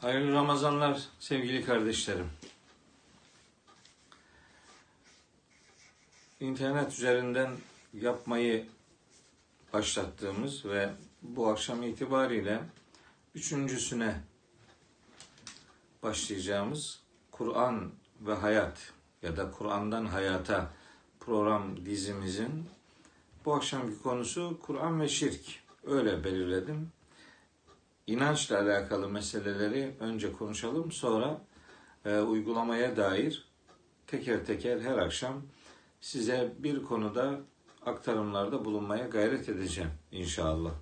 Hayırlı Ramazanlar sevgili kardeşlerim. İnternet üzerinden yapmayı başlattığımız ve bu akşam itibariyle üçüncüsüne başlayacağımız Kur'an ve Hayat ya da Kur'an'dan Hayata program dizimizin bu akşamki konusu Kur'an ve Şirk. Öyle belirledim inançla alakalı meseleleri önce konuşalım. Sonra e, uygulamaya dair teker teker her akşam size bir konuda aktarımlarda bulunmaya gayret edeceğim inşallah.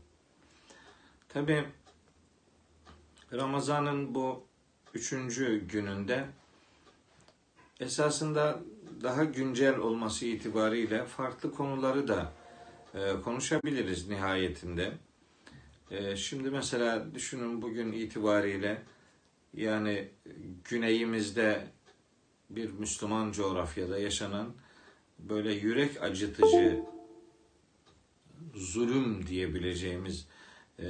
Tabi Ramazan'ın bu üçüncü gününde esasında daha güncel olması itibariyle farklı konuları da e, konuşabiliriz nihayetinde. Ee, şimdi mesela düşünün bugün itibariyle yani güneyimizde bir Müslüman coğrafyada yaşanan böyle yürek acıtıcı zulüm diyebileceğimiz e,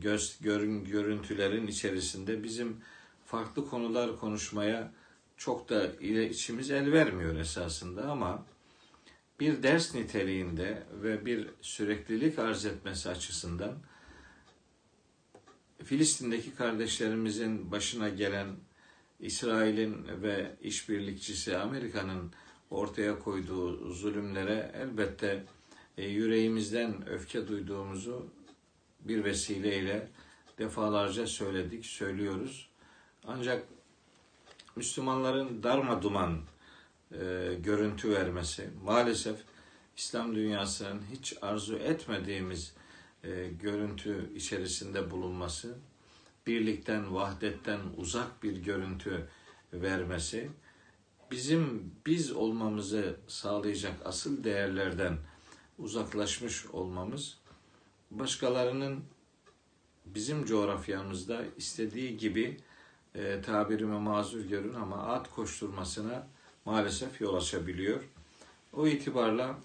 göz görün, görüntülerin içerisinde bizim farklı konular konuşmaya çok da içimiz el vermiyor esasında ama bir ders niteliğinde ve bir süreklilik arz etmesi açısından Filistin'deki kardeşlerimizin başına gelen İsrail'in ve işbirlikçisi Amerika'nın ortaya koyduğu zulümlere elbette e, yüreğimizden öfke duyduğumuzu bir vesileyle defalarca söyledik, söylüyoruz. Ancak Müslümanların darma duman e, görüntü vermesi maalesef İslam dünyasının hiç arzu etmediğimiz e, görüntü içerisinde bulunması, birlikten, vahdetten uzak bir görüntü vermesi, bizim biz olmamızı sağlayacak asıl değerlerden uzaklaşmış olmamız, başkalarının bizim coğrafyamızda istediği gibi e, tabirime mazur görün ama at koşturmasına maalesef yol açabiliyor. O itibarla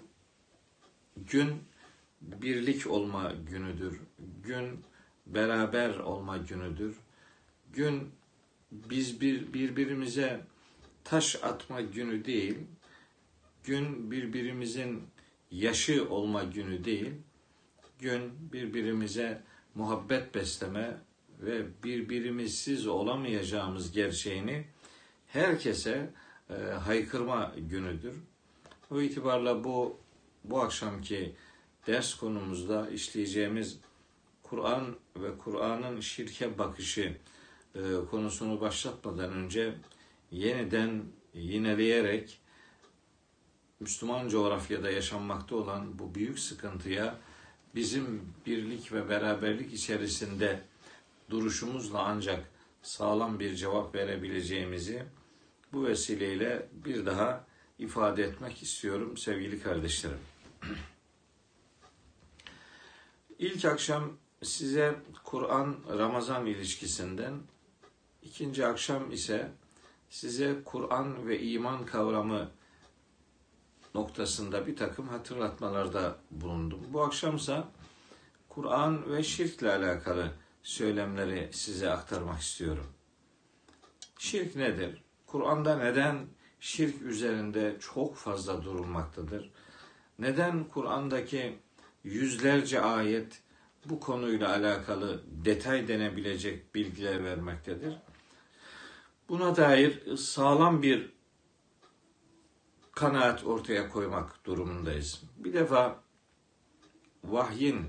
gün birlik olma günüdür. Gün beraber olma günüdür. Gün biz bir birbirimize taş atma günü değil. Gün birbirimizin yaşı olma günü değil. Gün birbirimize muhabbet besleme ve birbirimizsiz olamayacağımız gerçeğini herkese e, haykırma günüdür. O itibarla bu bu akşamki ders konumuzda işleyeceğimiz Kur'an ve Kur'an'ın şirke bakışı e, konusunu başlatmadan önce yeniden yineleyerek Müslüman coğrafyada yaşanmakta olan bu büyük sıkıntıya bizim birlik ve beraberlik içerisinde duruşumuzla ancak sağlam bir cevap verebileceğimizi bu vesileyle bir daha ifade etmek istiyorum sevgili kardeşlerim. İlk akşam size Kur'an Ramazan ilişkisinden, ikinci akşam ise size Kur'an ve iman kavramı noktasında bir takım hatırlatmalarda bulundum. Bu akşamsa Kur'an ve şirkle alakalı söylemleri size aktarmak istiyorum. Şirk nedir? Kur'an'da neden şirk üzerinde çok fazla durulmaktadır? Neden Kur'an'daki yüzlerce ayet bu konuyla alakalı detay denebilecek bilgiler vermektedir. Buna dair sağlam bir kanaat ortaya koymak durumundayız. Bir defa vahyin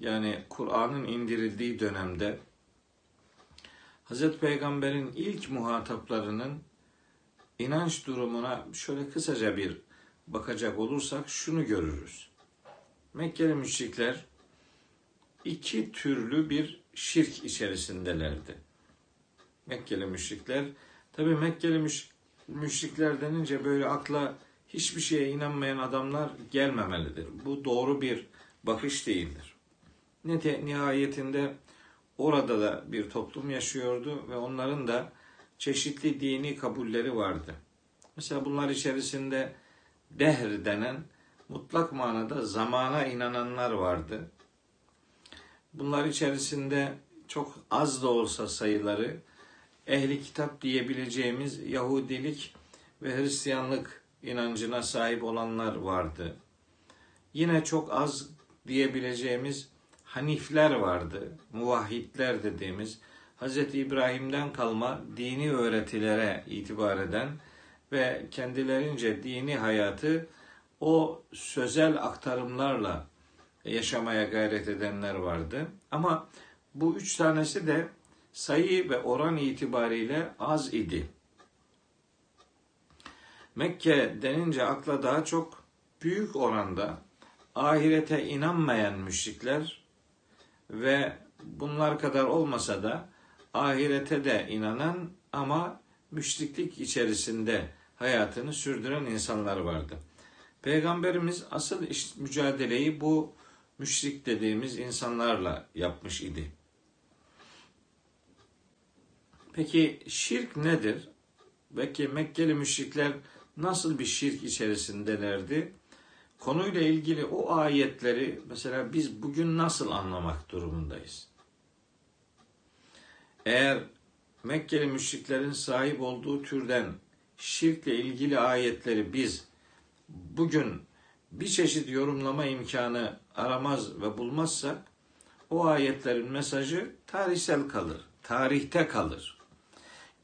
yani Kur'an'ın indirildiği dönemde Hazreti Peygamber'in ilk muhataplarının inanç durumuna şöyle kısaca bir bakacak olursak şunu görürüz. Mekkeli müşrikler iki türlü bir şirk içerisindelerdi. Mekkeli müşrikler, tabi Mekkeli müş, müşrikler denince böyle akla hiçbir şeye inanmayan adamlar gelmemelidir. Bu doğru bir bakış değildir. Nihayetinde orada da bir toplum yaşıyordu ve onların da çeşitli dini kabulleri vardı. Mesela bunlar içerisinde dehr denen mutlak manada zamana inananlar vardı. Bunlar içerisinde çok az da olsa sayıları ehli kitap diyebileceğimiz Yahudilik ve Hristiyanlık inancına sahip olanlar vardı. Yine çok az diyebileceğimiz Hanifler vardı. Muvahhidler dediğimiz Hz. İbrahim'den kalma dini öğretilere itibar eden ve kendilerince dini hayatı o sözel aktarımlarla yaşamaya gayret edenler vardı. Ama bu üç tanesi de sayı ve oran itibariyle az idi. Mekke denince akla daha çok büyük oranda ahirete inanmayan müşrikler ve bunlar kadar olmasa da ahirete de inanan ama müşriklik içerisinde hayatını sürdüren insanlar vardı. Peygamberimiz asıl iş, mücadeleyi bu müşrik dediğimiz insanlarla yapmış idi. Peki şirk nedir? Belki Mekkeli müşrikler nasıl bir şirk içerisindelerdi? Konuyla ilgili o ayetleri mesela biz bugün nasıl anlamak durumundayız? Eğer Mekkeli müşriklerin sahip olduğu türden şirkle ilgili ayetleri biz bugün bir çeşit yorumlama imkanı aramaz ve bulmazsak o ayetlerin mesajı tarihsel kalır, tarihte kalır.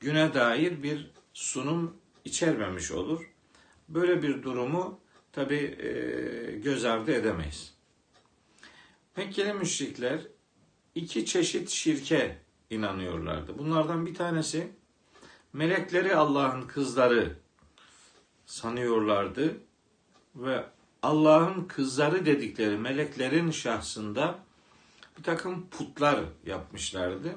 Güne dair bir sunum içermemiş olur. Böyle bir durumu tabi e, göz ardı edemeyiz. Mekkeli müşrikler iki çeşit şirke inanıyorlardı. Bunlardan bir tanesi melekleri Allah'ın kızları sanıyorlardı ve Allah'ın kızları dedikleri meleklerin şahsında bir takım putlar yapmışlardı.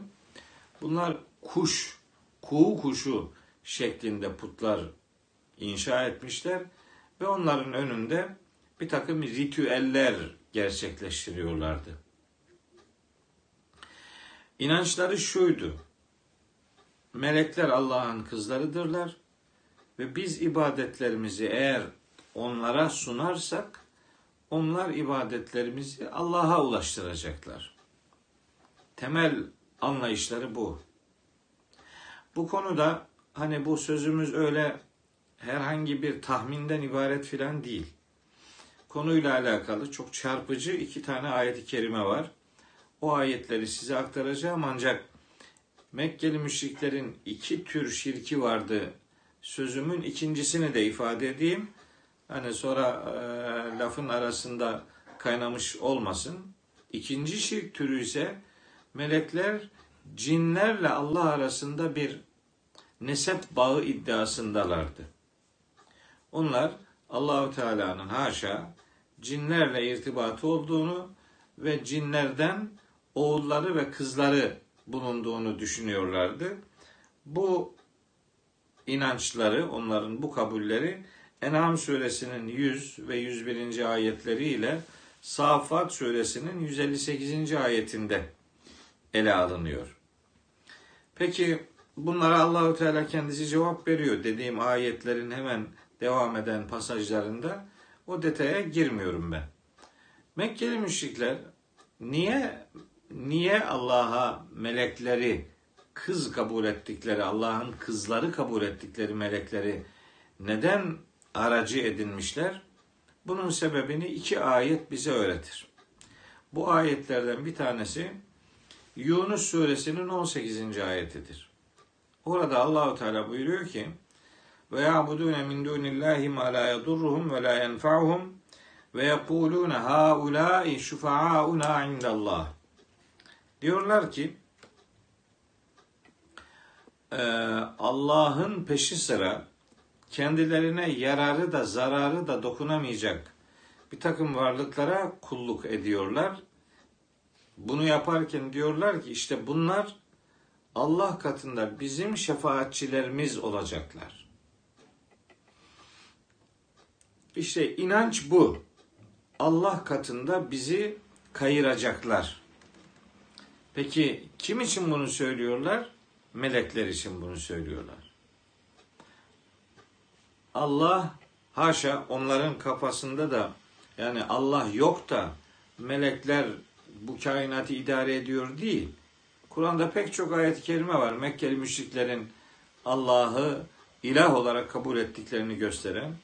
Bunlar kuş, kuğu kuşu şeklinde putlar inşa etmişler ve onların önünde bir takım ritüeller gerçekleştiriyorlardı. İnançları şuydu. Melekler Allah'ın kızlarıdırlar ve biz ibadetlerimizi eğer onlara sunarsak onlar ibadetlerimizi Allah'a ulaştıracaklar. Temel anlayışları bu. Bu konuda hani bu sözümüz öyle herhangi bir tahminden ibaret filan değil. Konuyla alakalı çok çarpıcı iki tane ayet-i kerime var. O ayetleri size aktaracağım ancak Mekkeli müşriklerin iki tür şirki vardı. Sözümün ikincisini de ifade edeyim. Hani sonra e, lafın arasında kaynamış olmasın. İkinci şirk türü ise melekler cinlerle Allah arasında bir nesep bağı iddiasındalardı. Onlar Allahu Teala'nın haşa cinlerle irtibatı olduğunu ve cinlerden oğulları ve kızları bulunduğunu düşünüyorlardı. Bu inançları, onların bu kabulleri En'am suresinin 100 ve 101. ayetleriyle Safat suresinin 158. ayetinde ele alınıyor. Peki bunlara Allahu Teala kendisi cevap veriyor dediğim ayetlerin hemen devam eden pasajlarında o detaya girmiyorum ben. Mekkeli müşrikler niye niye Allah'a melekleri kız kabul ettikleri, Allah'ın kızları kabul ettikleri melekleri neden aracı edinmişler? Bunun sebebini iki ayet bize öğretir. Bu ayetlerden bir tanesi Yunus suresinin 18. ayetidir. Orada Allahu Teala buyuruyor ki: "Ve ya'budune min dunillahi ma la yedurruhum ve la yenfa'uhum ve yekulune haula'i şufa'auna indallah." Diyorlar ki Allah'ın peşi sıra kendilerine yararı da zararı da dokunamayacak bir takım varlıklara kulluk ediyorlar. Bunu yaparken diyorlar ki işte bunlar Allah katında bizim şefaatçilerimiz olacaklar. İşte inanç bu. Allah katında bizi kayıracaklar. Peki kim için bunu söylüyorlar? Melekler için bunu söylüyorlar. Allah haşa onların kafasında da yani Allah yok da melekler bu kainatı idare ediyor değil. Kur'an'da pek çok ayet-i kerime var. Mekkeli müşriklerin Allah'ı ilah olarak kabul ettiklerini gösteren.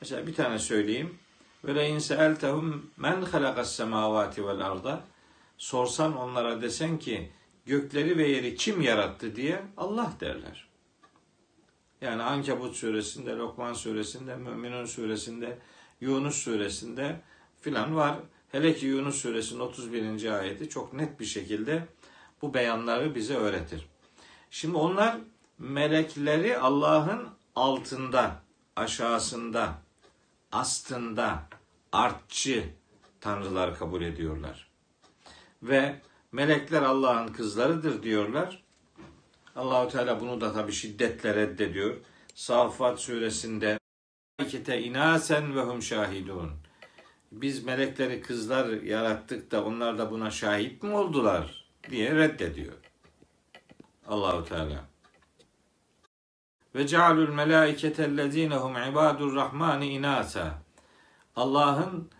Mesela bir tane söyleyeyim. Ve le in seeltehum men halakas semavati vel arda. Sorsan onlara desen ki gökleri ve yeri kim yarattı diye Allah derler. Yani Ankebut suresinde, Lokman suresinde, Müminun suresinde, Yunus suresinde filan var. Hele ki Yunus suresinin 31. ayeti çok net bir şekilde bu beyanları bize öğretir. Şimdi onlar melekleri Allah'ın altında, aşağısında, astında, artçı tanrılar kabul ediyorlar. Ve melekler Allah'ın kızlarıdır diyorlar. Allahu Teala bunu da tabi şiddetle reddediyor. Saffat suresinde Melekete inasen ve hum şahidun. Biz melekleri kızlar yarattık da onlar da buna şahit mi oldular diye reddediyor. Allahu Teala. Ve cealul melaikete ellezine hum ibadur rahmani inasa. Allah'ın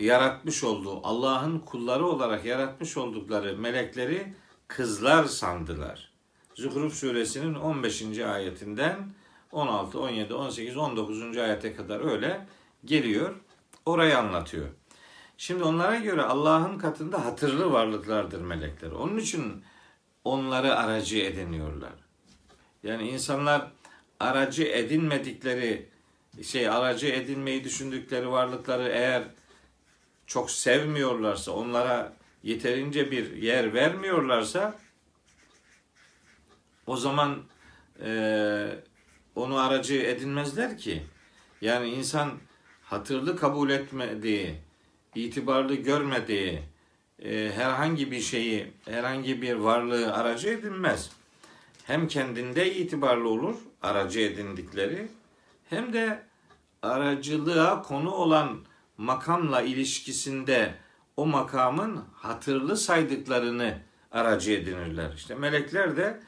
yaratmış olduğu, Allah'ın kulları olarak yaratmış oldukları melekleri kızlar sandılar. Zuhruf suresinin 15. ayetinden 16, 17, 18, 19. ayete kadar öyle geliyor. Orayı anlatıyor. Şimdi onlara göre Allah'ın katında hatırlı varlıklardır melekler. Onun için onları aracı ediniyorlar. Yani insanlar aracı edinmedikleri şey aracı edinmeyi düşündükleri varlıkları eğer çok sevmiyorlarsa, onlara yeterince bir yer vermiyorlarsa o zaman e, onu aracı edinmezler ki. Yani insan hatırlı kabul etmediği, itibarlı görmediği e, herhangi bir şeyi, herhangi bir varlığı aracı edinmez. Hem kendinde itibarlı olur, aracı edindikleri, hem de aracılığa konu olan makamla ilişkisinde o makamın hatırlı saydıklarını aracı edinirler. İşte melekler de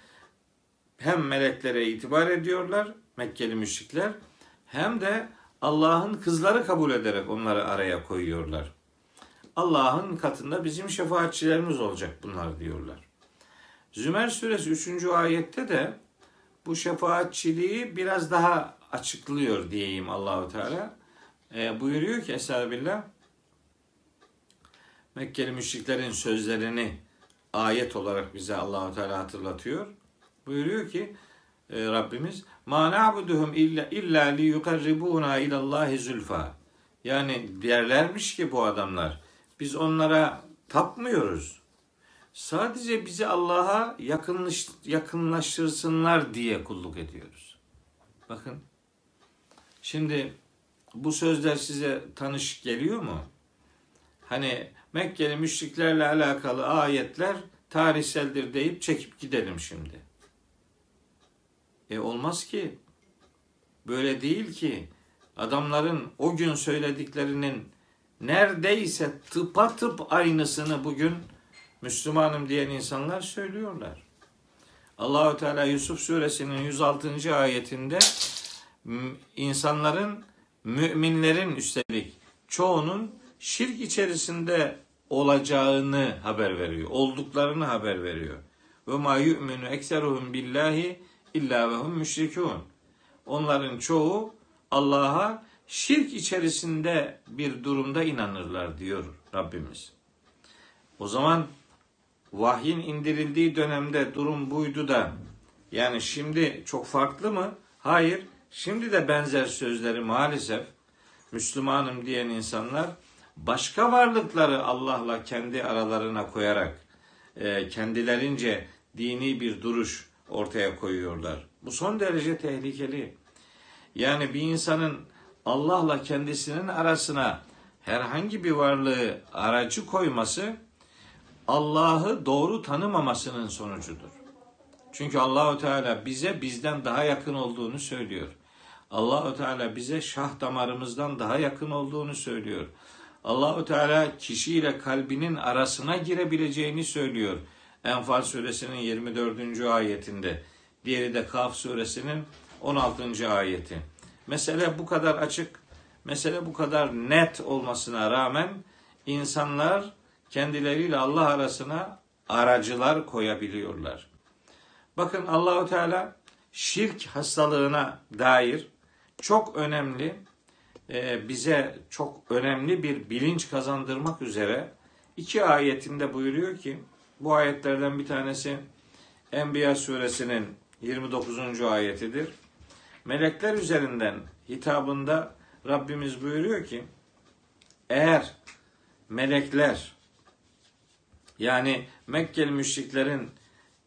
hem meleklere itibar ediyorlar Mekkeli müşrikler hem de Allah'ın kızları kabul ederek onları araya koyuyorlar. Allah'ın katında bizim şefaatçilerimiz olacak bunlar diyorlar. Zümer suresi 3. ayette de bu şefaatçiliği biraz daha açıklıyor diyeyim Allahu Teala. E, buyuruyor ki Estağfirullah Mekkeli müşriklerin sözlerini ayet olarak bize Allahu Teala hatırlatıyor. Buyuruyor ki e, Rabbimiz ma na'buduhum illa illa li yukarribuna ila Allahi zulfa. Yani derlermiş ki bu adamlar biz onlara tapmıyoruz. Sadece bizi Allah'a yakınlaş, yakınlaştırsınlar diye kulluk ediyoruz. Bakın. Şimdi bu sözler size tanış geliyor mu? Hani Mekkeli müşriklerle alakalı ayetler tarihseldir deyip çekip gidelim şimdi. E olmaz ki. Böyle değil ki. Adamların o gün söylediklerinin neredeyse tıpatıp aynısını bugün Müslümanım diyen insanlar söylüyorlar. Allahu Teala Yusuf suresinin 106. ayetinde insanların müminlerin üstelik çoğunun şirk içerisinde olacağını haber veriyor. Olduklarını haber veriyor. Ve ma yu'minu ekseruhum billahi illa ve hum müşrikun. Onların çoğu Allah'a şirk içerisinde bir durumda inanırlar diyor Rabbimiz. O zaman vahyin indirildiği dönemde durum buydu da yani şimdi çok farklı mı? Hayır. Şimdi de benzer sözleri maalesef Müslümanım diyen insanlar başka varlıkları Allah'la kendi aralarına koyarak e, kendilerince dini bir duruş ortaya koyuyorlar. Bu son derece tehlikeli. Yani bir insanın Allah'la kendisinin arasına herhangi bir varlığı aracı koyması Allah'ı doğru tanımamasının sonucudur. Çünkü Allahu Teala bize bizden daha yakın olduğunu söylüyor. Allahu Teala bize şah damarımızdan daha yakın olduğunu söylüyor. Allahu Teala kişiyle kalbinin arasına girebileceğini söylüyor. Enfal suresinin 24. ayetinde. Diğeri de Kaf suresinin 16. ayeti. Mesele bu kadar açık, mesele bu kadar net olmasına rağmen insanlar kendileriyle Allah arasına aracılar koyabiliyorlar. Bakın Allahu Teala şirk hastalığına dair çok önemli bize çok önemli bir bilinç kazandırmak üzere iki ayetinde buyuruyor ki bu ayetlerden bir tanesi Enbiya suresinin 29. ayetidir. Melekler üzerinden hitabında Rabbimiz buyuruyor ki eğer melekler yani Mekkeli müşriklerin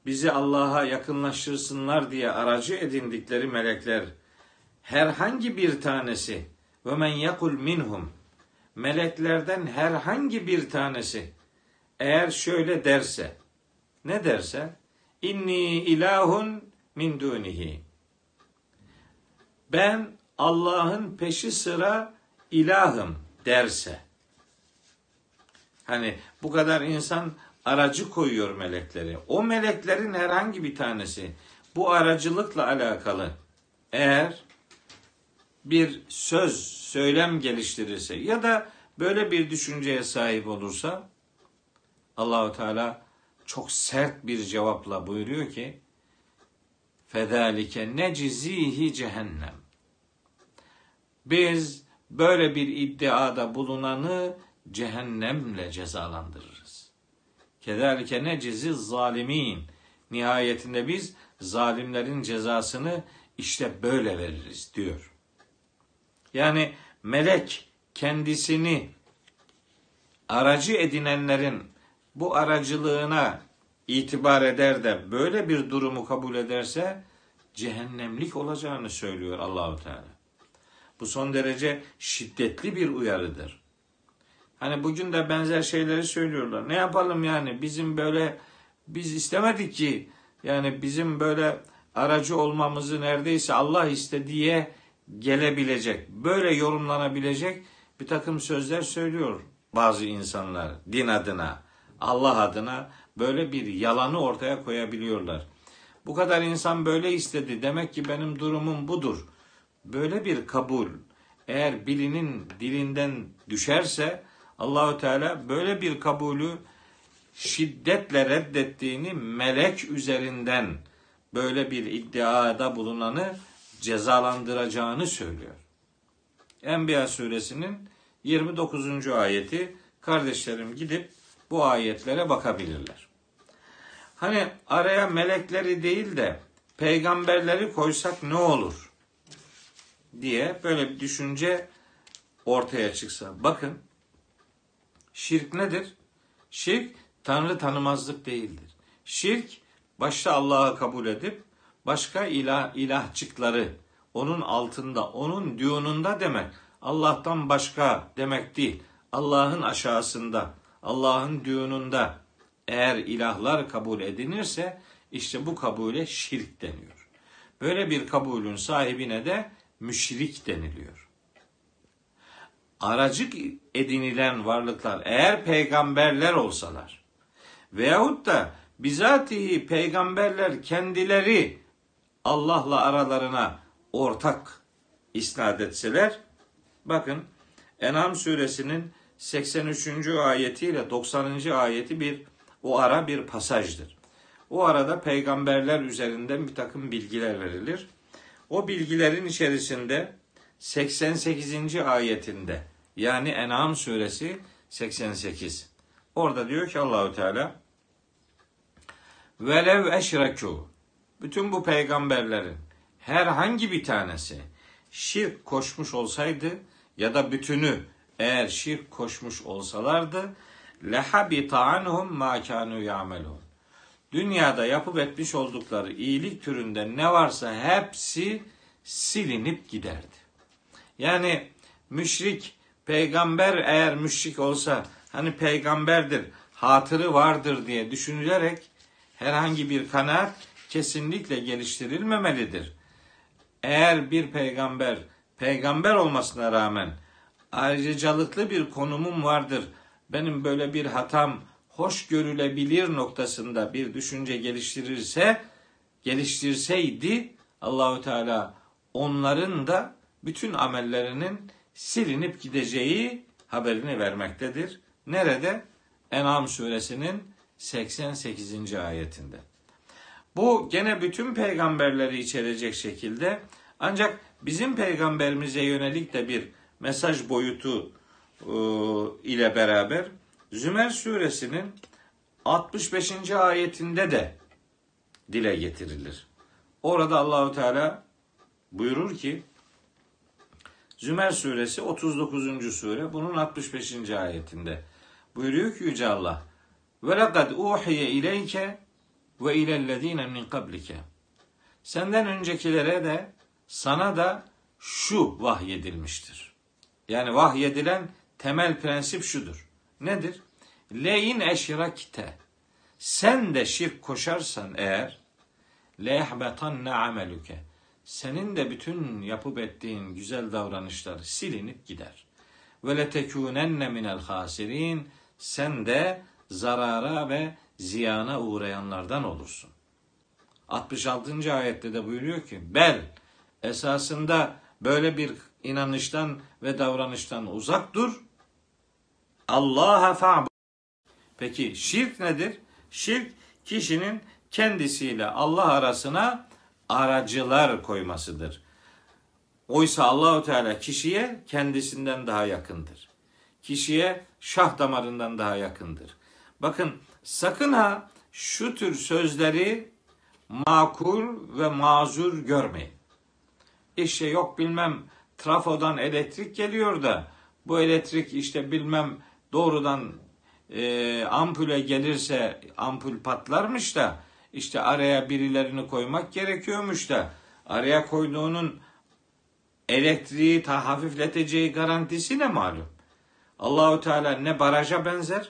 bizi Allah'a yakınlaştırsınlar diye aracı edindikleri melekler herhangi bir tanesi ve men yakul minhum. Meleklerden herhangi bir tanesi eğer şöyle derse ne derse? İnni ilahun min dunihi. Ben Allah'ın peşi sıra ilahım derse. Hani bu kadar insan aracı koyuyor melekleri. O meleklerin herhangi bir tanesi bu aracılıkla alakalı eğer bir söz, söylem geliştirirse ya da böyle bir düşünceye sahip olursa Allahu Teala çok sert bir cevapla buyuruyor ki fedalike necizihi cehennem. Biz böyle bir iddiada bulunanı cehennemle cezalandırırız. Kederlike necizi zalimin. Nihayetinde biz zalimlerin cezasını işte böyle veririz diyor. Yani melek kendisini aracı edinenlerin bu aracılığına itibar eder de böyle bir durumu kabul ederse cehennemlik olacağını söylüyor Allahu Teala. Bu son derece şiddetli bir uyarıdır. Hani bugün de benzer şeyleri söylüyorlar. Ne yapalım yani bizim böyle biz istemedik ki yani bizim böyle aracı olmamızı neredeyse Allah istediye gelebilecek, böyle yorumlanabilecek bir takım sözler söylüyor bazı insanlar din adına, Allah adına böyle bir yalanı ortaya koyabiliyorlar. Bu kadar insan böyle istedi. Demek ki benim durumum budur. Böyle bir kabul eğer bilinin dilinden düşerse Allahü Teala böyle bir kabulü şiddetle reddettiğini melek üzerinden böyle bir iddiada bulunanı cezalandıracağını söylüyor. Enbiya suresinin 29. ayeti kardeşlerim gidip bu ayetlere bakabilirler. Hani araya melekleri değil de peygamberleri koysak ne olur diye böyle bir düşünce ortaya çıksa. Bakın şirk nedir? Şirk Tanrı tanımazlık değildir. Şirk başta Allah'ı kabul edip başka ilah ilahçıkları onun altında, onun düğününde demek. Allah'tan başka demek değil. Allah'ın aşağısında, Allah'ın düğününde eğer ilahlar kabul edinirse işte bu kabule şirk deniyor. Böyle bir kabulün sahibine de müşrik deniliyor. Aracık edinilen varlıklar eğer peygamberler olsalar veyahut da bizatihi peygamberler kendileri Allah'la aralarına ortak isnat etseler bakın En'am suresinin 83. ayeti ile 90. ayeti bir o ara bir pasajdır. O arada peygamberler üzerinden bir takım bilgiler verilir. O bilgilerin içerisinde 88. ayetinde yani En'am suresi 88. Orada diyor ki Allahü Teala velev eşreku bütün bu peygamberlerin herhangi bir tanesi şirk koşmuş olsaydı ya da bütünü eğer şirk koşmuş olsalardı lehabita anhum ma kanu yamelun. Dünyada yapıp etmiş oldukları iyilik türünde ne varsa hepsi silinip giderdi. Yani müşrik peygamber eğer müşrik olsa hani peygamberdir, hatırı vardır diye düşünülerek herhangi bir kanaat kesinlikle geliştirilmemelidir. Eğer bir peygamber peygamber olmasına rağmen ayrıcalıklı bir konumum vardır. Benim böyle bir hatam hoş görülebilir noktasında bir düşünce geliştirirse, geliştirseydi Allahu Teala onların da bütün amellerinin silinip gideceği haberini vermektedir. Nerede? En'am suresinin 88. ayetinde. Bu gene bütün peygamberleri içerecek şekilde ancak bizim peygamberimize yönelik de bir mesaj boyutu e, ile beraber Zümer suresinin 65. ayetinde de dile getirilir. Orada Allahu Teala buyurur ki Zümer suresi 39. sure bunun 65. ayetinde buyuruyor ki Yüce Allah ve lekad uhiye ileyke ve ilellezine min kablike senden öncekilere de sana da şu vahyedilmiştir. Yani vahyedilen temel prensip şudur. Nedir? Leyin eşrakte sen de şirk koşarsan eğer lehbetanne ameluke senin de bütün yapıp ettiğin güzel davranışlar silinip gider. Ve letekûnenne minel hasirin sen de zarara ve ziyana uğrayanlardan olursun. 66. ayette de buyuruyor ki bel esasında böyle bir inanıştan ve davranıştan uzak dur. Allah'a fa'bud. Peki şirk nedir? Şirk kişinin kendisiyle Allah arasına aracılar koymasıdır. Oysa Allahu Teala kişiye kendisinden daha yakındır. Kişiye şah damarından daha yakındır. Bakın sakın ha şu tür sözleri makul ve mazur görmeyin. İşte yok bilmem trafodan elektrik geliyor da bu elektrik işte bilmem doğrudan e, ampule gelirse ampul patlarmış da işte araya birilerini koymak gerekiyormuş da araya koyduğunun elektriği ta hafifleteceği garantisi ne malum? Allahu Teala ne baraja benzer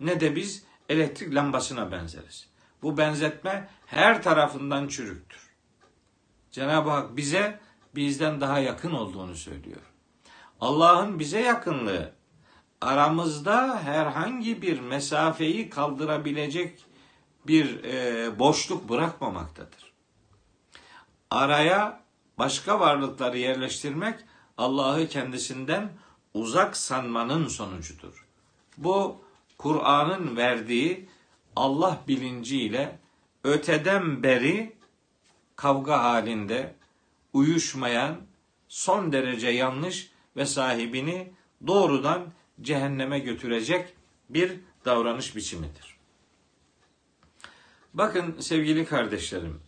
ne de biz elektrik lambasına benzeriz. Bu benzetme her tarafından çürüktür. Cenab-ı Hak bize bizden daha yakın olduğunu söylüyor. Allah'ın bize yakınlığı aramızda herhangi bir mesafeyi kaldırabilecek bir e, boşluk bırakmamaktadır. Araya başka varlıkları yerleştirmek Allah'ı kendisinden uzak sanmanın sonucudur. Bu Kur'an'ın verdiği Allah bilinciyle öteden beri kavga halinde uyuşmayan son derece yanlış ve sahibini doğrudan cehenneme götürecek bir davranış biçimidir. Bakın sevgili kardeşlerim,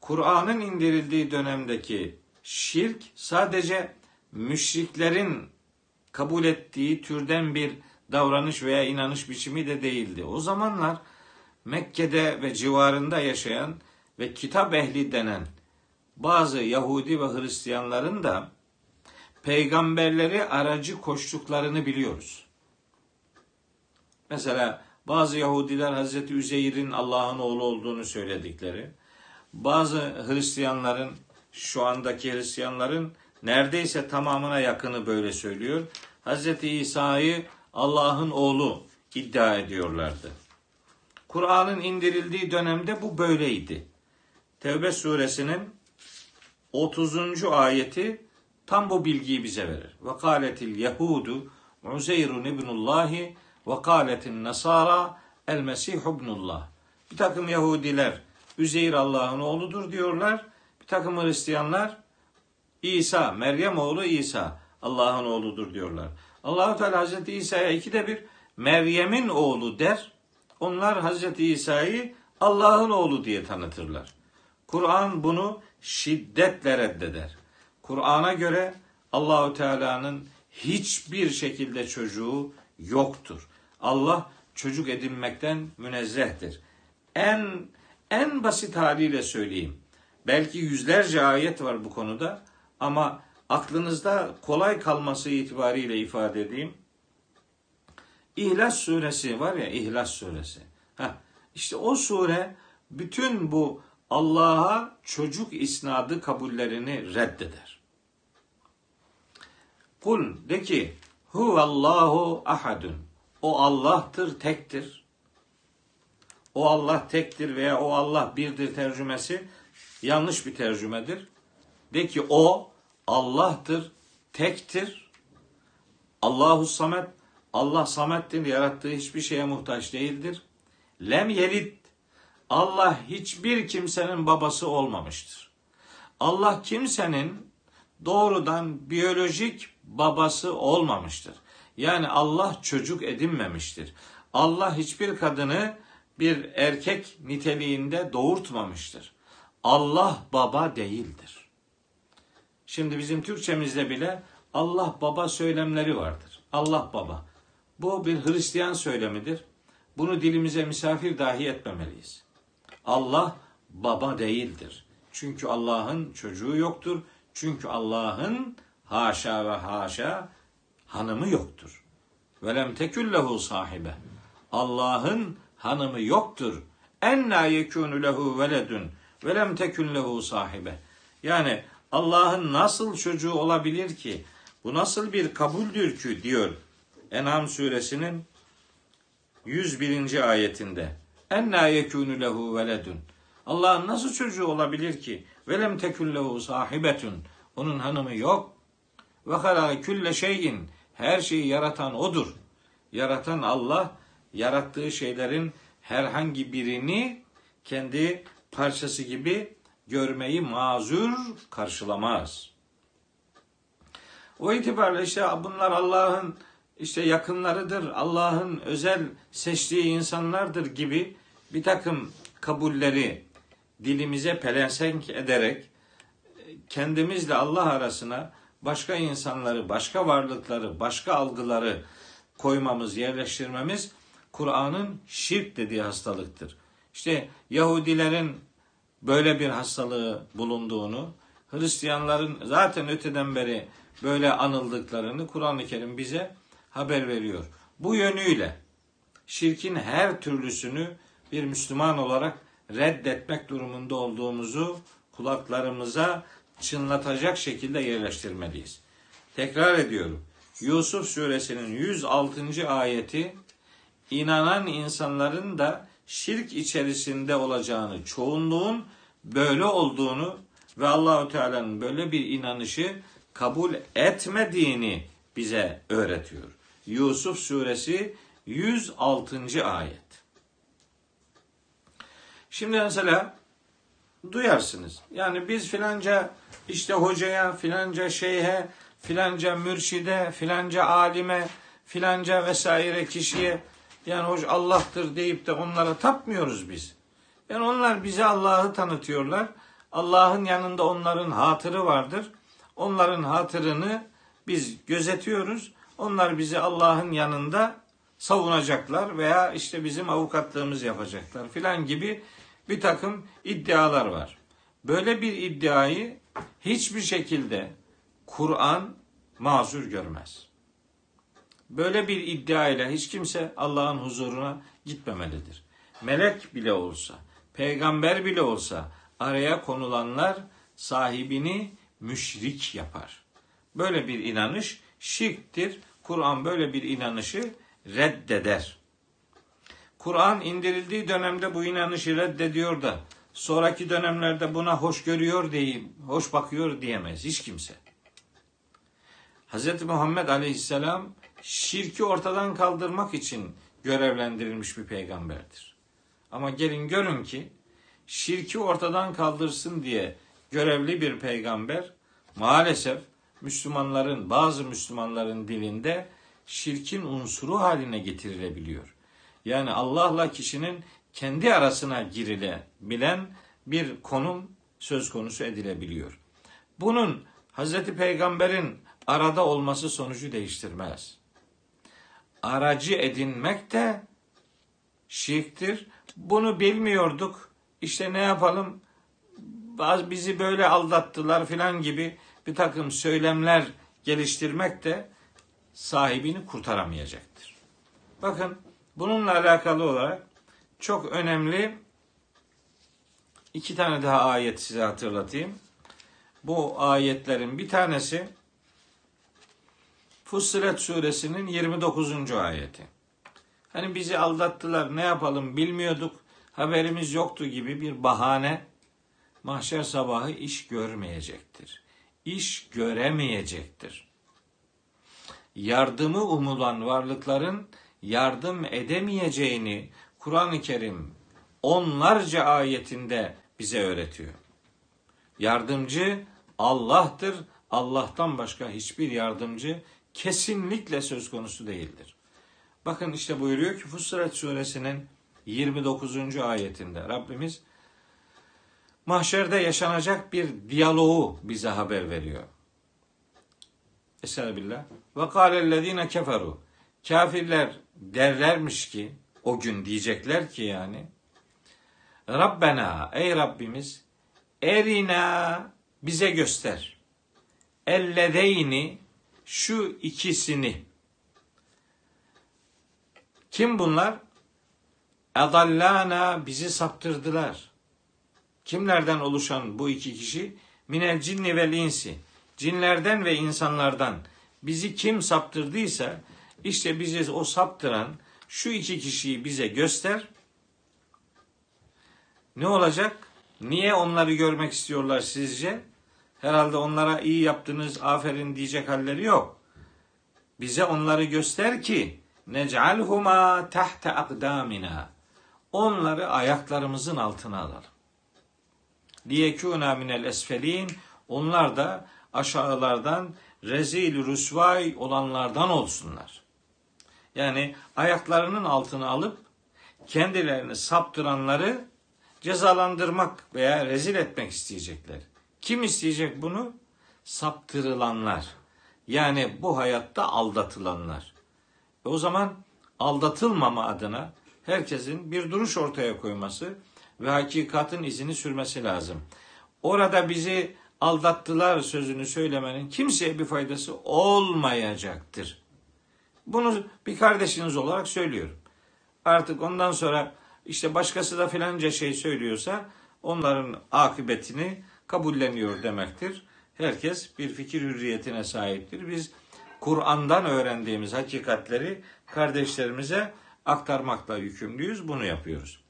Kur'an'ın indirildiği dönemdeki şirk sadece müşriklerin kabul ettiği türden bir davranış veya inanış biçimi de değildi. O zamanlar Mekke'de ve civarında yaşayan ve kitap ehli denen bazı Yahudi ve Hristiyanların da peygamberleri aracı koştuklarını biliyoruz. Mesela bazı Yahudiler Hazreti Üzeyr'in Allah'ın oğlu olduğunu söyledikleri, bazı Hristiyanların şu andaki Hristiyanların neredeyse tamamına yakını böyle söylüyor. Hazreti İsa'yı Allah'ın oğlu iddia ediyorlardı. Kur'an'ın indirildiği dönemde bu böyleydi. Tevbe suresinin 30. ayeti tam bu bilgiyi bize verir. Ve kâletil yehudu Uzeyrun ibnullahi ve kâletin nasara el mesih ibnullah. Bir takım Yahudiler Üzeyr Allah'ın oğludur diyorlar. Bir takım Hristiyanlar İsa, Meryem oğlu İsa Allah'ın oğludur diyorlar. Allahu Teala Hazreti İsa'ya ikide bir Meryem'in oğlu der. Onlar Hazreti İsa'yı Allah'ın oğlu diye tanıtırlar. Kur'an bunu şiddetle reddeder. Kur'an'a göre Allahu Teala'nın hiçbir şekilde çocuğu yoktur. Allah çocuk edinmekten münezzehtir. En en basit haliyle söyleyeyim. Belki yüzlerce ayet var bu konuda ama aklınızda kolay kalması itibariyle ifade edeyim. İhlas suresi var ya İhlas suresi. Heh, işte o sure bütün bu Allah'a çocuk isnadı kabullerini reddeder. Kul de ki huvallahu ahadun. O Allah'tır, tektir. O Allah tektir veya o Allah birdir tercümesi yanlış bir tercümedir. De ki o Allah'tır, tektir. Allahu samet, Allah samettir, yarattığı hiçbir şeye muhtaç değildir. Lem yelid. Allah hiçbir kimsenin babası olmamıştır. Allah kimsenin doğrudan biyolojik babası olmamıştır. Yani Allah çocuk edinmemiştir. Allah hiçbir kadını bir erkek niteliğinde doğurtmamıştır. Allah baba değildir. Şimdi bizim Türkçemizde bile Allah baba söylemleri vardır. Allah baba. Bu bir Hristiyan söylemidir. Bunu dilimize misafir dahi etmemeliyiz. Allah baba değildir. Çünkü Allah'ın çocuğu yoktur. Çünkü Allah'ın haşa ve haşa hanımı yoktur. Velem teküllehu sahibe. Allah'ın hanımı yoktur. Enna yekûnü lehu veledun velem tekün lehu sahibe. Yani Allah'ın nasıl çocuğu olabilir ki? Bu nasıl bir kabuldür ki diyor En'am suresinin 101. ayetinde. Enna yekûnü lehu veledun. Allah'ın nasıl çocuğu olabilir ki? Velem tekün lehu sahibetun. Onun hanımı yok. Ve halâ külle şeyin. Her şeyi yaratan odur. Yaratan Allah, yarattığı şeylerin herhangi birini kendi parçası gibi görmeyi mazur karşılamaz. O itibarla işte bunlar Allah'ın işte yakınlarıdır, Allah'ın özel seçtiği insanlardır gibi bir takım kabulleri dilimize pelensenk ederek kendimizle Allah arasına başka insanları, başka varlıkları, başka algıları koymamız, yerleştirmemiz Kur'an'ın şirk dediği hastalıktır. İşte Yahudilerin böyle bir hastalığı bulunduğunu, Hristiyanların zaten öteden beri böyle anıldıklarını Kur'an-ı Kerim bize haber veriyor. Bu yönüyle şirkin her türlüsünü bir Müslüman olarak reddetmek durumunda olduğumuzu kulaklarımıza çınlatacak şekilde yerleştirmeliyiz. Tekrar ediyorum. Yusuf suresinin 106. ayeti inanan insanların da şirk içerisinde olacağını, çoğunluğun böyle olduğunu ve Allahü Teala'nın böyle bir inanışı kabul etmediğini bize öğretiyor. Yusuf suresi 106. ayet. Şimdi mesela duyarsınız. Yani biz filanca işte hocaya, filanca şeyhe, filanca mürşide, filanca alime, filanca vesaire kişiye yani hoş Allah'tır deyip de onlara tapmıyoruz biz. Yani onlar bize Allah'ı tanıtıyorlar. Allah'ın yanında onların hatırı vardır. Onların hatırını biz gözetiyoruz. Onlar bizi Allah'ın yanında savunacaklar veya işte bizim avukatlığımız yapacaklar filan gibi bir takım iddialar var. Böyle bir iddiayı hiçbir şekilde Kur'an mazur görmez. Böyle bir iddia ile hiç kimse Allah'ın huzuruna gitmemelidir. Melek bile olsa, peygamber bile olsa araya konulanlar sahibini müşrik yapar. Böyle bir inanış şirktir. Kur'an böyle bir inanışı reddeder. Kur'an indirildiği dönemde bu inanışı reddediyor da sonraki dönemlerde buna hoş görüyor deyip hoş bakıyor diyemez hiç kimse. Hz. Muhammed Aleyhisselam şirki ortadan kaldırmak için görevlendirilmiş bir peygamberdir. Ama gelin görün ki şirki ortadan kaldırsın diye görevli bir peygamber maalesef Müslümanların bazı Müslümanların dilinde şirkin unsuru haline getirilebiliyor. Yani Allah'la kişinin kendi arasına girilebilen bir konum söz konusu edilebiliyor. Bunun Hazreti Peygamber'in arada olması sonucu değiştirmez. Aracı edinmek de şirktir. Bunu bilmiyorduk. İşte ne yapalım? Bazı bizi böyle aldattılar filan gibi bir takım söylemler geliştirmek de sahibini kurtaramayacaktır. Bakın bununla alakalı olarak çok önemli iki tane daha ayet size hatırlatayım. Bu ayetlerin bir tanesi Fussilet suresinin 29. ayeti. Hani bizi aldattılar ne yapalım bilmiyorduk haberimiz yoktu gibi bir bahane mahşer sabahı iş görmeyecektir. İş göremeyecektir. Yardımı umulan varlıkların yardım edemeyeceğini Kur'an-ı Kerim onlarca ayetinde bize öğretiyor. Yardımcı Allah'tır. Allah'tan başka hiçbir yardımcı kesinlikle söz konusu değildir. Bakın işte buyuruyor ki Fussilet suresinin 29. ayetinde Rabbimiz mahşerde yaşanacak bir diyaloğu bize haber veriyor. Estağfirullah. Ve kâlellezîne keferu. Kafirler derlermiş ki o gün diyecekler ki yani Rabbena ey Rabbimiz erina bize göster. Ellezeyni şu ikisini. Kim bunlar? Adallana bizi saptırdılar. Kimlerden oluşan bu iki kişi? Minel cinni vel insi. Cinlerden ve insanlardan bizi kim saptırdıysa işte bizi o saptıran şu iki kişiyi bize göster. Ne olacak? Niye onları görmek istiyorlar sizce? Herhalde onlara iyi yaptınız, aferin diyecek halleri yok. Bize onları göster ki nec'alhuma tahta akdamina. Onları ayaklarımızın altına alalım. Liyekûnâ minel esfelîn. Onlar da aşağılardan rezil rüsvay olanlardan olsunlar. Yani ayaklarının altına alıp kendilerini saptıranları cezalandırmak veya rezil etmek isteyecekler. Kim isteyecek bunu? Saptırılanlar. Yani bu hayatta aldatılanlar. E o zaman aldatılmama adına herkesin bir duruş ortaya koyması ve hakikatin izini sürmesi lazım. Orada bizi aldattılar sözünü söylemenin kimseye bir faydası olmayacaktır. Bunu bir kardeşiniz olarak söylüyorum. Artık ondan sonra işte başkası da filanca şey söylüyorsa onların akıbetini kabulleniyor demektir. Herkes bir fikir hürriyetine sahiptir. Biz Kur'an'dan öğrendiğimiz hakikatleri kardeşlerimize aktarmakla yükümlüyüz. Bunu yapıyoruz.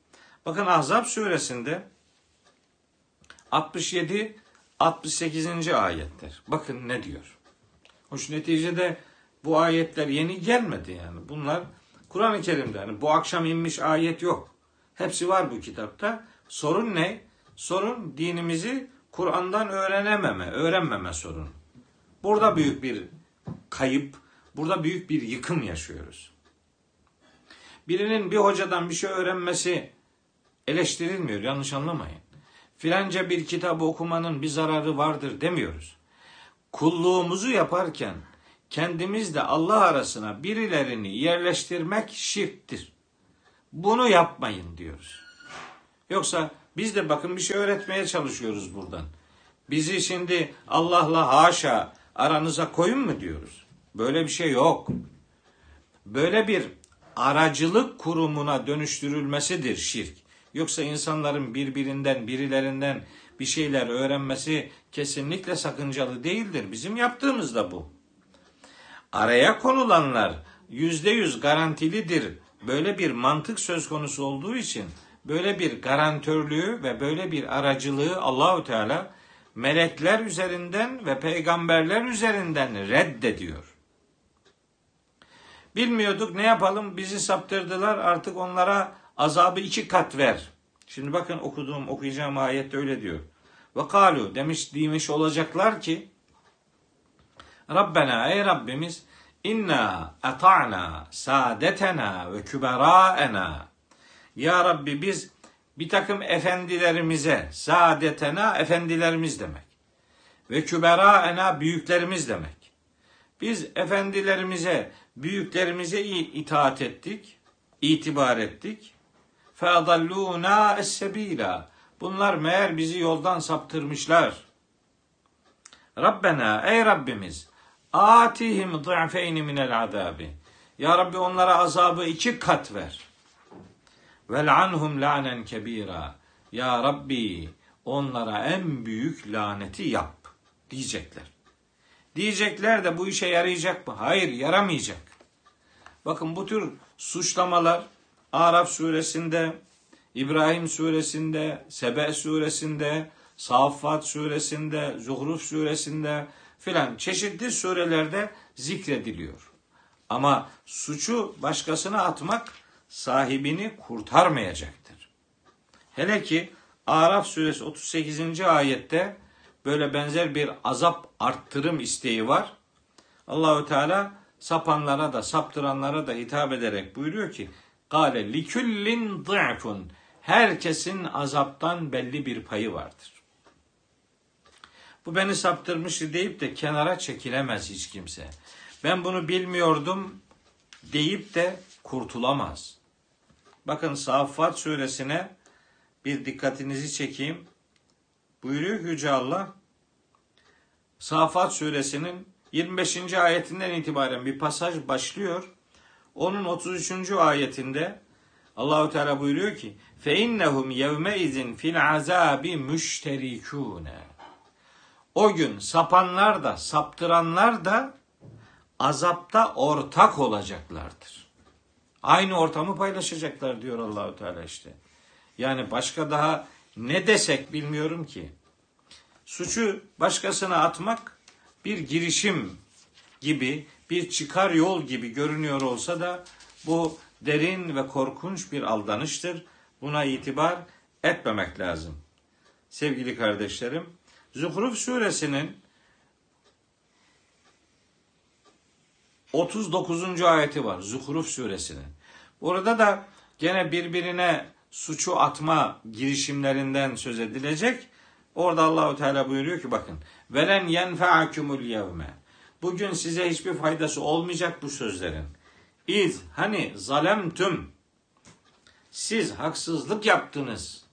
Bakın Ahzab suresinde 67 68. ayetler. Bakın ne diyor. Hoş neticede bu ayetler yeni gelmedi yani. Bunlar Kur'an-ı Kerim'de yani bu akşam inmiş ayet yok. Hepsi var bu kitapta. Sorun ne? Sorun dinimizi Kur'an'dan öğrenememe, öğrenmeme sorun. Burada büyük bir kayıp, burada büyük bir yıkım yaşıyoruz. Birinin bir hocadan bir şey öğrenmesi eleştirilmiyor, yanlış anlamayın. Filanca bir kitabı okumanın bir zararı vardır demiyoruz. Kulluğumuzu yaparken kendimizle Allah arasına birilerini yerleştirmek şirktir. Bunu yapmayın diyoruz. Yoksa biz de bakın bir şey öğretmeye çalışıyoruz buradan. Bizi şimdi Allah'la haşa aranıza koyun mu diyoruz? Böyle bir şey yok. Böyle bir aracılık kurumuna dönüştürülmesidir şirk. Yoksa insanların birbirinden, birilerinden bir şeyler öğrenmesi kesinlikle sakıncalı değildir. Bizim yaptığımız da bu. Araya konulanlar yüzde yüz garantilidir. Böyle bir mantık söz konusu olduğu için böyle bir garantörlüğü ve böyle bir aracılığı Allahü Teala melekler üzerinden ve peygamberler üzerinden reddediyor. Bilmiyorduk ne yapalım bizi saptırdılar artık onlara azabı iki kat ver. Şimdi bakın okuduğum okuyacağım ayette öyle diyor. Ve kalu demiş demiş olacaklar ki Rabbena ey Rabbimiz inna ata'na saadetena ve küberaena ya Rabbi biz bir takım efendilerimize, saadetena efendilerimiz demek. Ve kübera küberaena büyüklerimiz demek. Biz efendilerimize, büyüklerimize itaat ettik, itibar ettik. Fadalluna es-sebila. Bunlar meğer bizi yoldan saptırmışlar. Rabbena ey Rabbimiz atihim du'feyni minel azabi. Ya Rabbi onlara azabı iki kat ver. Vel'anhum lanen kebira. Ya Rabbi onlara en büyük laneti yap diyecekler. Diyecekler de bu işe yarayacak mı? Hayır yaramayacak. Bakın bu tür suçlamalar Araf suresinde, İbrahim suresinde, Sebe suresinde, Saffat suresinde, Zuhruf suresinde filan çeşitli surelerde zikrediliyor. Ama suçu başkasına atmak sahibini kurtarmayacaktır. Hele ki Araf suresi 38. ayette böyle benzer bir azap arttırım isteği var. Allahü Teala sapanlara da saptıranlara da hitap ederek buyuruyor ki Gale liküllin dı'fun herkesin azaptan belli bir payı vardır. Bu beni saptırmıştı deyip de kenara çekilemez hiç kimse. Ben bunu bilmiyordum deyip de kurtulamaz. Bakın Saffat suresine bir dikkatinizi çekeyim. Buyuruyor Yüce Allah Saffat suresinin 25. ayetinden itibaren bir pasaj başlıyor. Onun 33. ayetinde Allahu Teala buyuruyor ki: "Fe innehum yevme izin fil azabi müşterikûne." O gün sapanlar da saptıranlar da azapta ortak olacaklardır. Aynı ortamı paylaşacaklar diyor Allahu Teala işte. Yani başka daha ne desek bilmiyorum ki. Suçu başkasına atmak bir girişim gibi, bir çıkar yol gibi görünüyor olsa da bu derin ve korkunç bir aldanıştır. Buna itibar etmemek lazım. Sevgili kardeşlerim, Zuhruf suresinin 39. ayeti var Zuhruf suresinin. Orada da gene birbirine suçu atma girişimlerinden söz edilecek. Orada Allahu Teala buyuruyor ki bakın velen yenfa'akumul yevme. Bugün size hiçbir faydası olmayacak bu sözlerin. İz hani zalemtüm siz haksızlık yaptınız.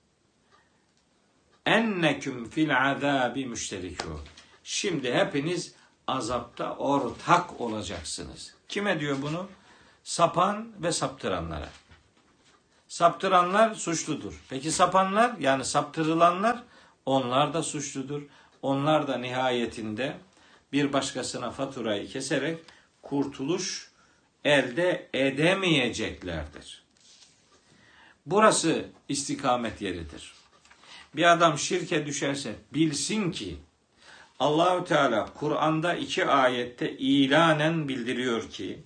Enneküm fil azabi müşterikûn. Şimdi hepiniz azapta ortak olacaksınız. Kime diyor bunu? Sapan ve saptıranlara. Saptıranlar suçludur. Peki sapanlar yani saptırılanlar onlar da suçludur. Onlar da nihayetinde bir başkasına faturayı keserek kurtuluş elde edemeyeceklerdir. Burası istikamet yeridir. Bir adam şirke düşerse bilsin ki Allahü Teala Kur'an'da iki ayette ilanen bildiriyor ki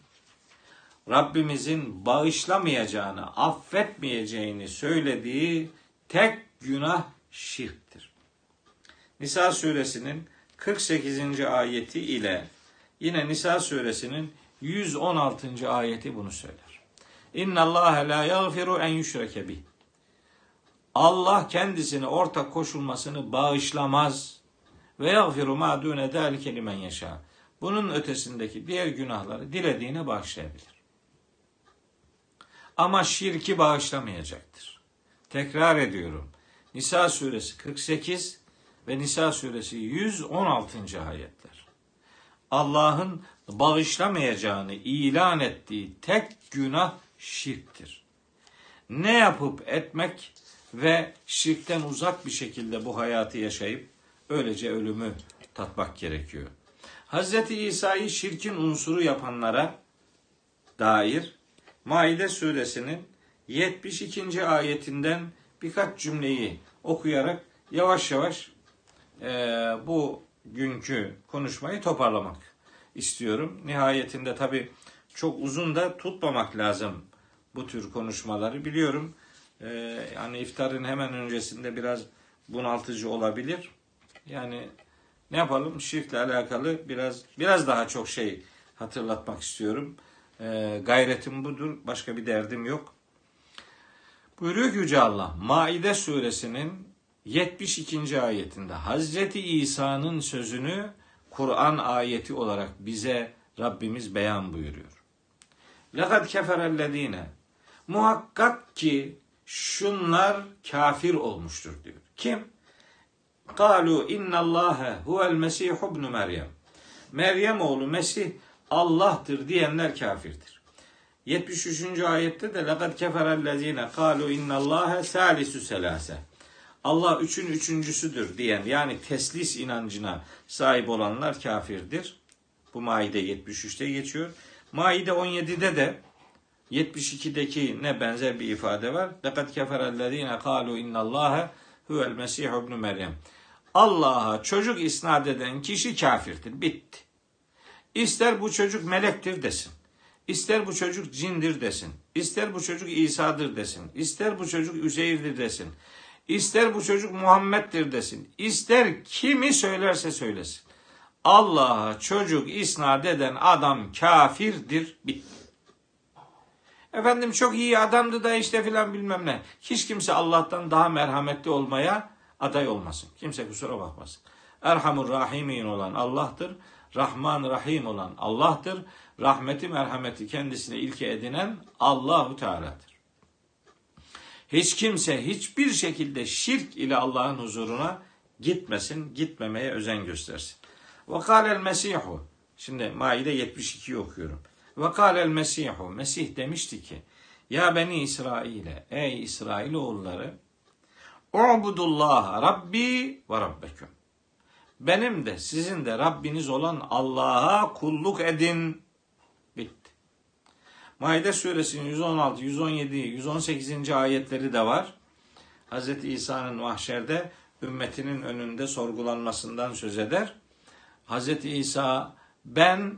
Rabbimizin bağışlamayacağını, affetmeyeceğini söylediği tek günah şirktir. Nisa suresinin 48. ayeti ile yine Nisa suresinin 116. ayeti bunu söyler. İnna Allah la yaghfiru en yushrake bih. Allah kendisine ortak koşulmasını bağışlamaz. Ve yaghfiru ma dune zalike limen yaşa. Bunun ötesindeki diğer günahları dilediğine bağışlayabilir. Ama şirki bağışlamayacaktır. Tekrar ediyorum. Nisa suresi 48 ve Nisa suresi 116. ayetler. Allah'ın bağışlamayacağını ilan ettiği tek günah şirktir. Ne yapıp etmek ve şirkten uzak bir şekilde bu hayatı yaşayıp öylece ölümü tatmak gerekiyor. Hz. İsa'yı şirkin unsuru yapanlara dair Maide suresinin 72. ayetinden birkaç cümleyi okuyarak yavaş yavaş e, bu günkü konuşmayı toparlamak istiyorum. Nihayetinde tabi çok uzun da tutmamak lazım bu tür konuşmaları. Biliyorum e, yani iftarın hemen öncesinde biraz bunaltıcı olabilir. Yani ne yapalım şirkle alakalı biraz biraz daha çok şey hatırlatmak istiyorum. E, gayretim budur. Başka bir derdim yok. Buyuruyor ki Yüce Allah Maide suresinin 72. ayetinde Hazreti İsa'nın sözünü Kur'an ayeti olarak bize Rabbimiz beyan buyuruyor. Lekad keferellezine Muhakkak ki şunlar kafir olmuştur diyor. Kim? Kalu innallâhe huvel mesih ibn Meryem. Meryem oğlu Mesih Allah'tır diyenler kafirdir. 73. ayette de lekad keferellezine kalu innallâhe salisu selase. Allah üçün üçüncüsüdür diyen yani teslis inancına sahip olanlar kafirdir. Bu Maide 73'te geçiyor. Maide 17'de de 72'deki ne benzer bir ifade var. Lekad keferellezine kalu innallâhe huvel mesih ibn Meryem. Allah'a çocuk isnat eden kişi kafirdir. Bitti. İster bu çocuk melektir desin. İster bu çocuk cindir desin. ister bu çocuk İsa'dır desin. ister bu çocuk Üzeyr'dir desin. ister bu çocuk Muhammed'dir desin. ister kimi söylerse söylesin. Allah'a çocuk isnat eden adam kafirdir. Bitti. Efendim çok iyi adamdı da işte filan bilmem ne. Hiç kimse Allah'tan daha merhametli olmaya aday olmasın. Kimse kusura bakmasın. Erhamur Rahimin olan Allah'tır. Rahman Rahim olan Allah'tır. Rahmeti merhameti kendisine ilke edinen Allahu Teala'dır. Hiç kimse hiçbir şekilde şirk ile Allah'ın huzuruna gitmesin, gitmemeye özen göstersin. Ve kâlel Mesihu. Şimdi Maide 72'yi okuyorum. Ve kâlel Mesihu. Mesih demişti ki, Ya beni İsrail'e, ey İsrail oğulları, Ubudullah Rabbi ve Rabbeküm. Benim de sizin de Rabbiniz olan Allah'a kulluk edin. Bitti. Maide suresinin 116, 117, 118. ayetleri de var. Hz. İsa'nın mahşerde ümmetinin önünde sorgulanmasından söz eder. Hz. İsa ben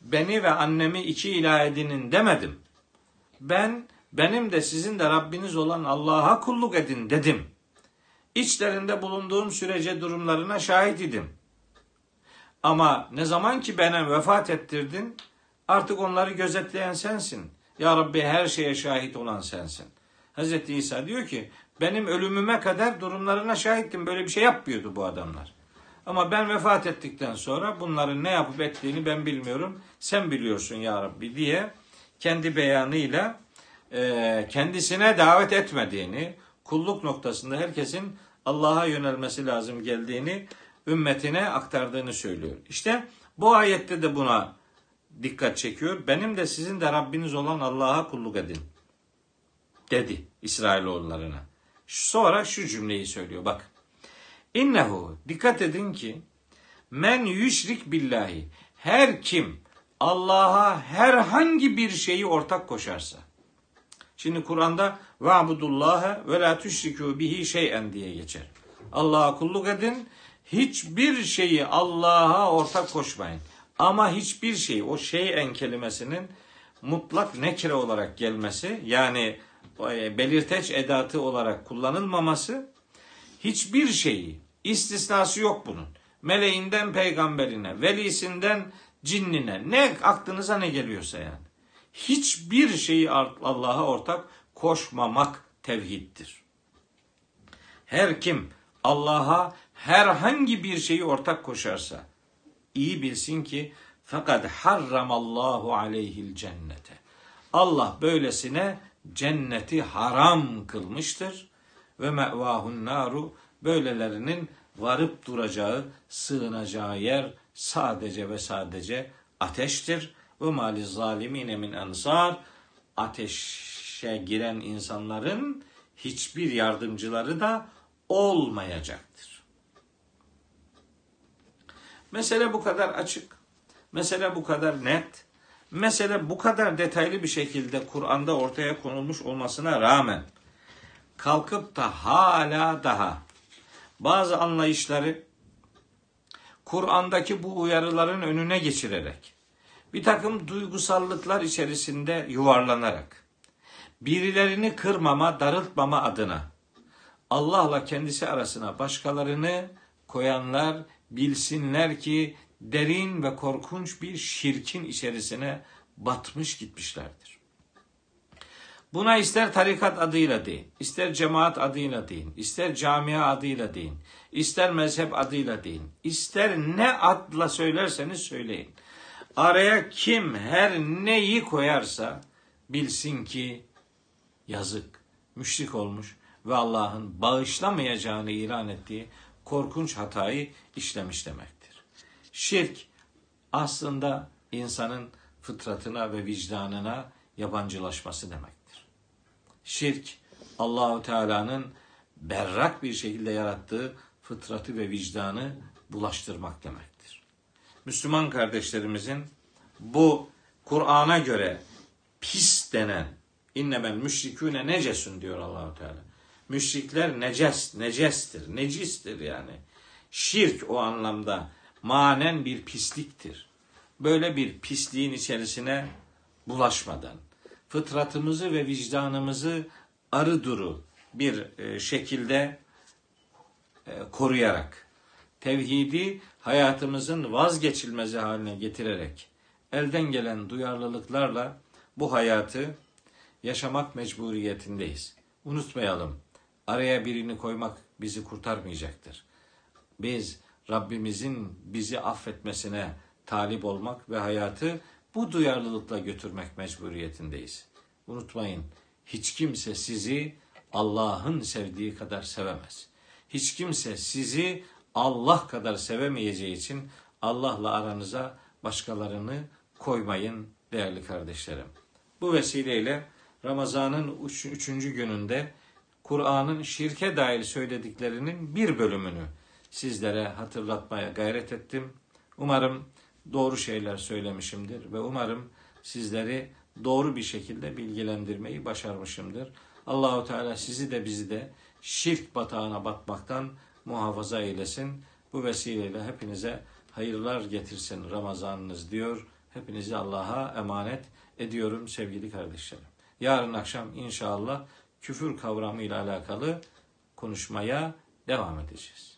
beni ve annemi iki ilah edinin demedim. Ben benim de sizin de Rabbiniz olan Allah'a kulluk edin dedim. İçlerinde bulunduğum sürece durumlarına şahit idim. Ama ne zaman ki bana vefat ettirdin, artık onları gözetleyen sensin. Ya Rabbi her şeye şahit olan sensin. Hz. İsa diyor ki, benim ölümüme kadar durumlarına şahittim. Böyle bir şey yapmıyordu bu adamlar. Ama ben vefat ettikten sonra bunların ne yapıp ettiğini ben bilmiyorum. Sen biliyorsun ya Rabbi diye kendi beyanıyla kendisine davet etmediğini, kulluk noktasında herkesin Allah'a yönelmesi lazım geldiğini ümmetine aktardığını söylüyor. İşte bu ayette de buna dikkat çekiyor. Benim de sizin de Rabbiniz olan Allah'a kulluk edin. Dedi İsrailoğullarına. Sonra şu cümleyi söylüyor bak. İnnehu dikkat edin ki men yüşrik billahi her kim Allah'a herhangi bir şeyi ortak koşarsa. Şimdi Kur'an'da va'budullaha ve la tüşrikû bihi şey'en diye geçer. Allah'a kulluk edin. Hiçbir şeyi Allah'a ortak koşmayın. Ama hiçbir şey o şeyen kelimesinin mutlak nekre olarak gelmesi yani e, belirteç edatı olarak kullanılmaması hiçbir şeyi istisnası yok bunun. Meleğinden peygamberine, velisinden cinnine ne aklınıza ne geliyorsa yani. Hiçbir şeyi Allah'a ortak koşmamak tevhiddir. Her kim Allah'a herhangi bir şeyi ortak koşarsa iyi bilsin ki fakat harramallahu aleyhil cennete. Allah böylesine cenneti haram kılmıştır ve mevahun naru böylelerinin varıp duracağı, sığınacağı yer sadece ve sadece ateştir. Ve mali zalimine min ansar ateşe giren insanların hiçbir yardımcıları da olmayacaktır. Mesele bu kadar açık. Mesele bu kadar net. Mesele bu kadar detaylı bir şekilde Kur'an'da ortaya konulmuş olmasına rağmen kalkıp da hala daha bazı anlayışları Kur'an'daki bu uyarıların önüne geçirerek bir takım duygusallıklar içerisinde yuvarlanarak birilerini kırmama, darıltmama adına Allah'la kendisi arasına başkalarını koyanlar bilsinler ki derin ve korkunç bir şirkin içerisine batmış gitmişlerdir. Buna ister tarikat adıyla deyin, ister cemaat adıyla deyin, ister camia adıyla deyin, ister mezhep adıyla deyin, ister ne adla söylerseniz söyleyin. Araya kim her neyi koyarsa bilsin ki yazık, müşrik olmuş ve Allah'ın bağışlamayacağını ilan ettiği korkunç hatayı işlemiş demektir. Şirk aslında insanın fıtratına ve vicdanına yabancılaşması demektir. Şirk Allahu Teala'nın berrak bir şekilde yarattığı fıtratı ve vicdanı bulaştırmak demektir. Müslüman kardeşlerimizin bu Kur'an'a göre pis denen innemel müşrikûne necesun diyor Allahu Teala. Müşrikler neces, necestir, necistir yani. Şirk o anlamda manen bir pisliktir. Böyle bir pisliğin içerisine bulaşmadan, fıtratımızı ve vicdanımızı arı duru bir e, şekilde e, koruyarak, tevhidi hayatımızın vazgeçilmezi haline getirerek, elden gelen duyarlılıklarla bu hayatı yaşamak mecburiyetindeyiz. Unutmayalım, araya birini koymak bizi kurtarmayacaktır. Biz Rabbimizin bizi affetmesine talip olmak ve hayatı bu duyarlılıkla götürmek mecburiyetindeyiz. Unutmayın, hiç kimse sizi Allah'ın sevdiği kadar sevemez. Hiç kimse sizi Allah kadar sevemeyeceği için Allah'la aranıza başkalarını koymayın değerli kardeşlerim. Bu vesileyle Ramazan'ın üç- üçüncü gününde Kur'an'ın şirke dair söylediklerinin bir bölümünü sizlere hatırlatmaya gayret ettim. Umarım doğru şeyler söylemişimdir ve umarım sizleri doğru bir şekilde bilgilendirmeyi başarmışımdır. Allahu Teala sizi de bizi de şirk batağına batmaktan muhafaza eylesin. Bu vesileyle hepinize hayırlar getirsin Ramazanınız diyor. Hepinizi Allah'a emanet ediyorum sevgili kardeşlerim. Yarın akşam inşallah küfür kavramı ile alakalı konuşmaya devam edeceğiz.